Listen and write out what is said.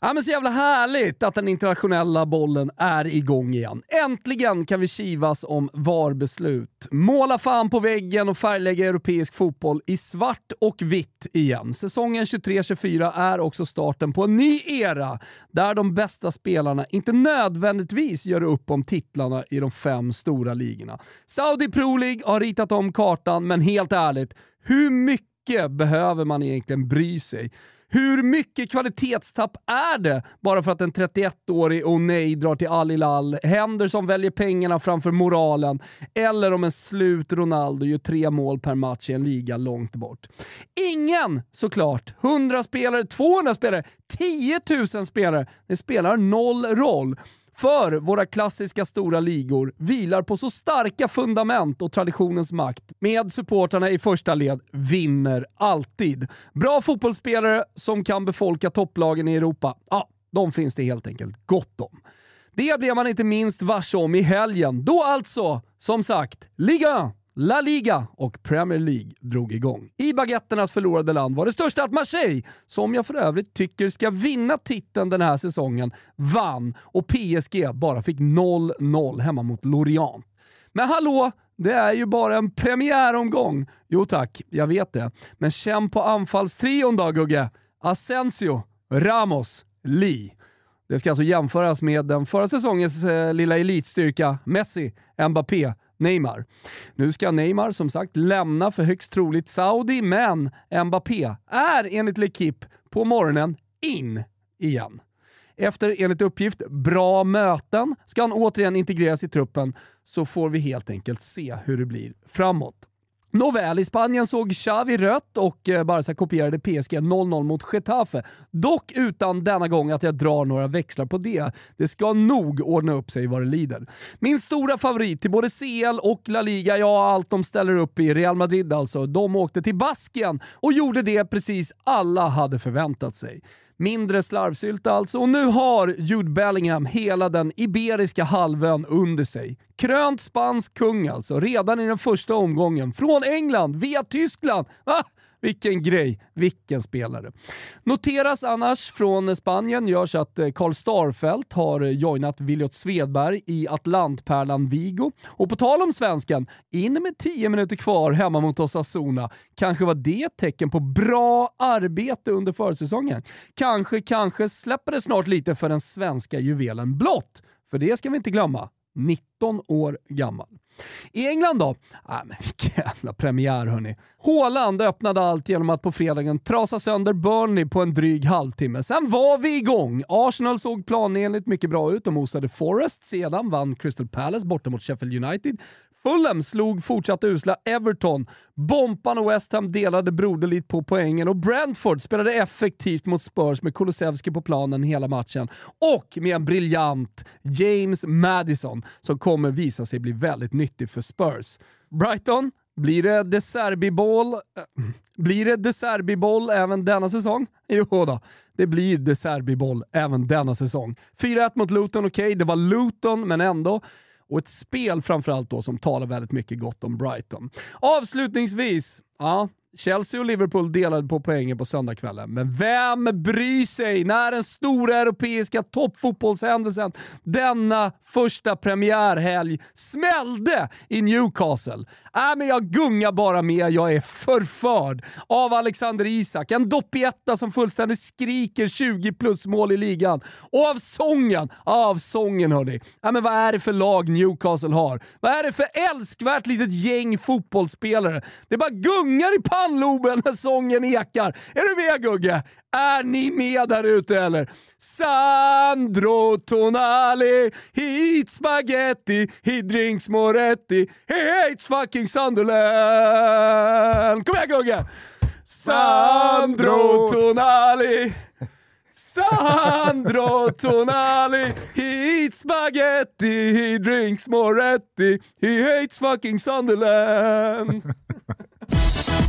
Ja, men så jävla härligt att den internationella bollen är igång igen. Äntligen kan vi kivas om VAR-beslut. Måla fan på väggen och färglägga europeisk fotboll i svart och vitt igen. Säsongen 23-24 är också starten på en ny era där de bästa spelarna inte nödvändigtvis gör upp om titlarna i de fem stora ligorna. Saudi Pro League har ritat om kartan, men helt ärligt, hur mycket behöver man egentligen bry sig? Hur mycket kvalitetstapp är det bara för att en 31-årig O'Neill drar till Al Hilal, Henderson väljer pengarna framför moralen, eller om en slut Ronaldo gör tre mål per match i en liga långt bort? Ingen såklart! 100 spelare, 200 spelare, 10 000 spelare. Det spelar noll roll. För våra klassiska stora ligor vilar på så starka fundament och traditionens makt. Med supportarna i första led vinner alltid. Bra fotbollsspelare som kan befolka topplagen i Europa, ja, de finns det helt enkelt gott om. Det blev man inte minst varse om i helgen, då alltså, som sagt, Liga La Liga och Premier League drog igång. I baguetternas förlorade land var det största att Marseille, som jag för övrigt tycker ska vinna titeln den här säsongen, vann och PSG bara fick 0-0 hemma mot Lorient. Men hallå, det är ju bara en premiäromgång. Jo tack, jag vet det. Men känn på anfallstrion då Gugge. Asensio, Ramos, Lee. Det ska alltså jämföras med den förra säsongens eh, lilla elitstyrka Messi, Mbappé, Neymar. Nu ska Neymar som sagt lämna för högst troligt Saudi, men Mbappé är enligt L'Equipe på morgonen in igen. Efter, enligt uppgift, bra möten ska han återigen integreras i truppen, så får vi helt enkelt se hur det blir framåt. Nåväl, i Spanien såg Xavi rött och eh, Barca kopierade PSG 0-0 mot Getafe. Dock utan denna gång att jag drar några växlar på det. Det ska nog ordna upp sig vad det lider. Min stora favorit till både CL och La Liga, ja allt de ställer upp i, Real Madrid alltså, de åkte till Baskien och gjorde det precis alla hade förväntat sig. Mindre slarvsylta alltså, och nu har Jude Bellingham hela den iberiska halvön under sig. Krönt spansk kung alltså, redan i den första omgången. Från England, via Tyskland. Ah, vilken grej, vilken spelare. Noteras annars från Spanien görs att eh, Karl Starfelt har eh, joinat Williot Svedberg i Atlantpärlan Vigo. Och på tal om svensken, in med 10 minuter kvar hemma mot Osasuna. Kanske var det ett tecken på bra arbete under försäsongen. Kanske, kanske släpper det snart lite för den svenska juvelen blått. För det ska vi inte glömma. 19 år gammal. I England då? Ah, men vilken jävla premiär hörni. Haaland öppnade allt genom att på fredagen trasa sönder Burnley på en dryg halvtimme. Sen var vi igång. Arsenal såg planenligt mycket bra ut och mosade Forest. Sedan vann Crystal Palace borta mot Sheffield United. Fulham slog fortsatt usla Everton. Bompan och West Ham delade broderligt på poängen och Brentford spelade effektivt mot Spurs med Kulusevski på planen hela matchen. Och med en briljant James Madison som kommer visa sig bli väldigt nyttig för Spurs. Brighton blir det De Serbi-boll eh, blir det De Serbi-boll även denna säsong? Jo då, det blir De Serbi-boll även denna säsong. 4-1 mot Luton, okej, okay, det var Luton, men ändå och ett spel framförallt då som talar väldigt mycket gott om Brighton. Avslutningsvis, ja, Chelsea och Liverpool delade på poängen på söndagskvällen, men vem bryr sig när den stora europeiska toppfotbollshändelsen denna första premiärhelg smällde i Newcastle? Äh, men jag gungar bara med, jag är förförd av Alexander Isak, en doppietta som fullständigt skriker 20 plus mål i ligan. Och av sången, av sången hörni. Äh, men vad är det för lag Newcastle har? Vad är det för älskvärt litet gäng fotbollsspelare? Det bara gungar i pannan pannloben när sången ekar. Är du med Gugge? Är ni med där ute eller? Sandro Tonali, he eats spaghetti, he drinks Moretti, he hates fucking Sunderland. Kom igen Gugge! Sandro Tonali Sandro Tonali, he eats spaghetti, he drinks Moretti, he hates fucking Sunderland.